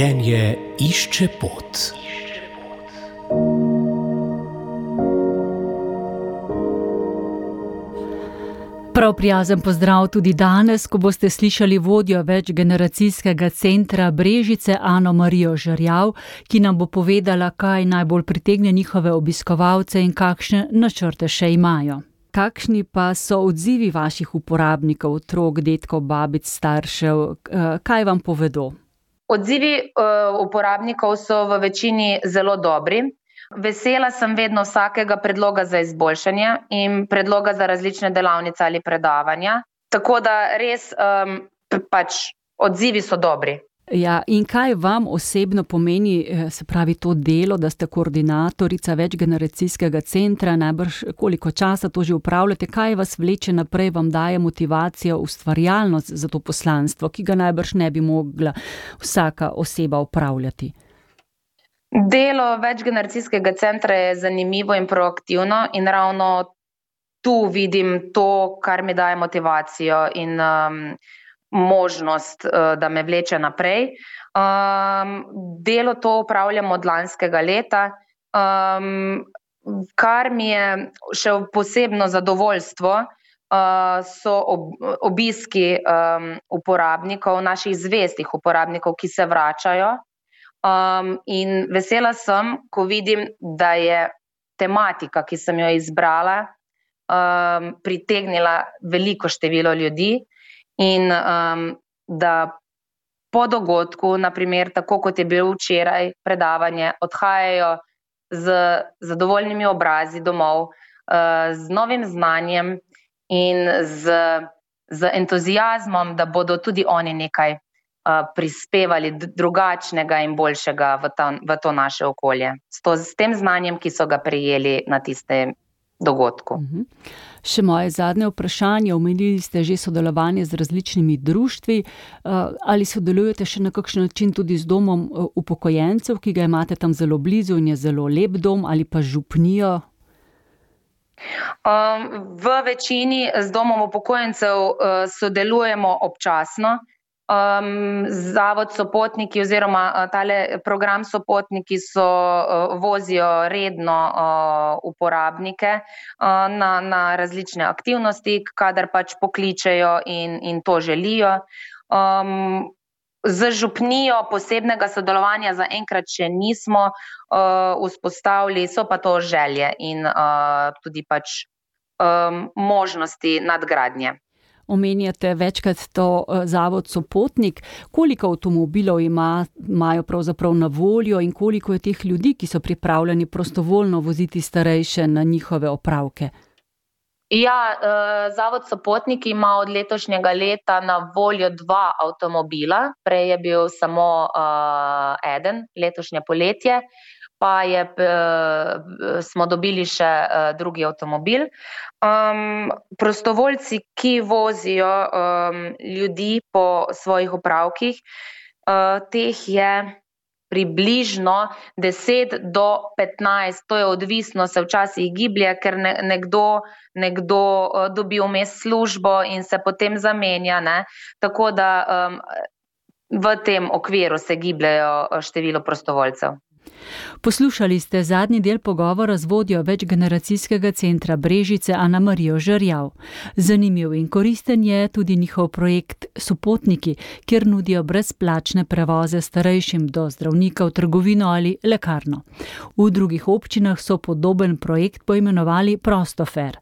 Življenje išče pot. Prav prijazen pozdrav tudi danes, ko boste slišali vodjo večgeneracijskega centra Brežice Ano Marijo Žrjav, ki nam bo povedala, kaj najbolj pritegne njihove obiskovalce in kakšne načrte še imajo. Kakšni pa so odzivi vaših uporabnikov, otrok, detkov, babic, staršev, kaj vam povedo? Odzivi uh, uporabnikov so v večini zelo dobri. Vesela sem vedno vsakega predloga za izboljšanje in predloga za različne delavnice ali predavanja. Tako da res um, pač odzivi so dobri. Ja, in kaj vam osebno pomeni, eh, se pravi, to delo, da ste koordinatorica večgeneracijskega centra, najbrž koliko časa to že upravljate, kaj vas vleče naprej, vam daje motivacijo, ustvarjalnost za to poslanstvo, ki ga najbrž ne bi mogla vsaka oseba upravljati? Delo večgeneracijskega centra je zanimivo in proaktivno, in ravno tu vidim to, kar mi daje motivacijo in um, možnost, uh, da me vleče naprej. Um, delo to upravljam od lanskega leta, um, kar mi je še posebno zadovoljstvo. Uh, so ob, obiski um, uporabnikov, naših zvestih uporabnikov, ki se vračajo, Um, in vesela sem, ko vidim, da je tematika, ki sem jo izbrala, um, pritegnila veliko število ljudi, in um, da po dogodku, naprimer, tako kot je bilo včeraj predavanje, odhajajo z zadovoljnimi obrazi domov, uh, z novim znanjem in z, z entuzijazmom, da bodo tudi oni nekaj prispevali drugačnega in boljšega v, ta, v to naše okolje, s, to, s tem znanjem, ki so ga prijeli na tistem dogodku. Uh mhm. -huh. Še moje zadnje vprašanje. Omenili ste že sodelovanje z različnimi društvi. Ali sodelujete še na kakšen način tudi z domom upokojencev, ki ga imate tam zelo blizu in je zelo lep dom, ali pa župnijo? Um, v večini z domom upokojencev uh, sodelujemo občasno, Um, zavod Sopotniki oziroma uh, tale program Sopotniki so, uh, vozijo redno uh, uporabnike uh, na, na različne aktivnosti, kadar pač pokličejo in, in to želijo. Um, z župnijo posebnega sodelovanja zaenkrat še nismo uh, vzpostavili, so pa to želje in uh, tudi pač um, možnosti nadgradnje omenjate večkrat to eh, zavod Sopotnik. Koliko avtomobilov ima, imajo pravzaprav na voljo in koliko je teh ljudi, ki so pripravljeni prostovoljno voziti starejše na njihove opravke? Ja, eh, Zavod Sopotnik ima od letošnjega leta na voljo dva avtomobila, prej je bil samo uh, eden, letošnje poletje pa je, smo dobili še uh, drugi avtomobil. Um, prostovoljci, ki vozijo um, ljudi po svojih upravkih, uh, teh je približno 10 do 15, to je odvisno, se včasih giblje, ker ne, nekdo, nekdo dobi vmes službo in se potem zamenja. Ne? Tako da um, v tem okviru se gibljajo število prostovoljcev. Poslušali ste zadnji del pogovora z vodjo večgeneracijskega centra Brežice Ana Marijo Žrjav. Zanimiv in koristen je tudi njihov projekt Sopotniki, kjer nudijo brezplačne prevoze starejšim do zdravnika v trgovino ali lekarno. V drugih občinah so podoben projekt poimenovali Prostofer.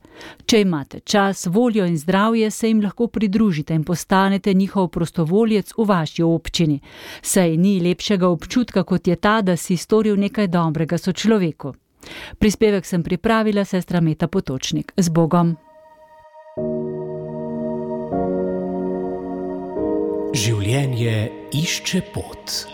Če imate čas, voljo in zdravje, se jim lahko pridružite in postanete njihov prostovoljec v vaši občini. Saj ni lepšega občutka, kot je ta, da si storil nekaj dobrega so človeku. Prispevek sem pripravila sestra Meta Potočnik. Z Bogom. Življenje išče pot.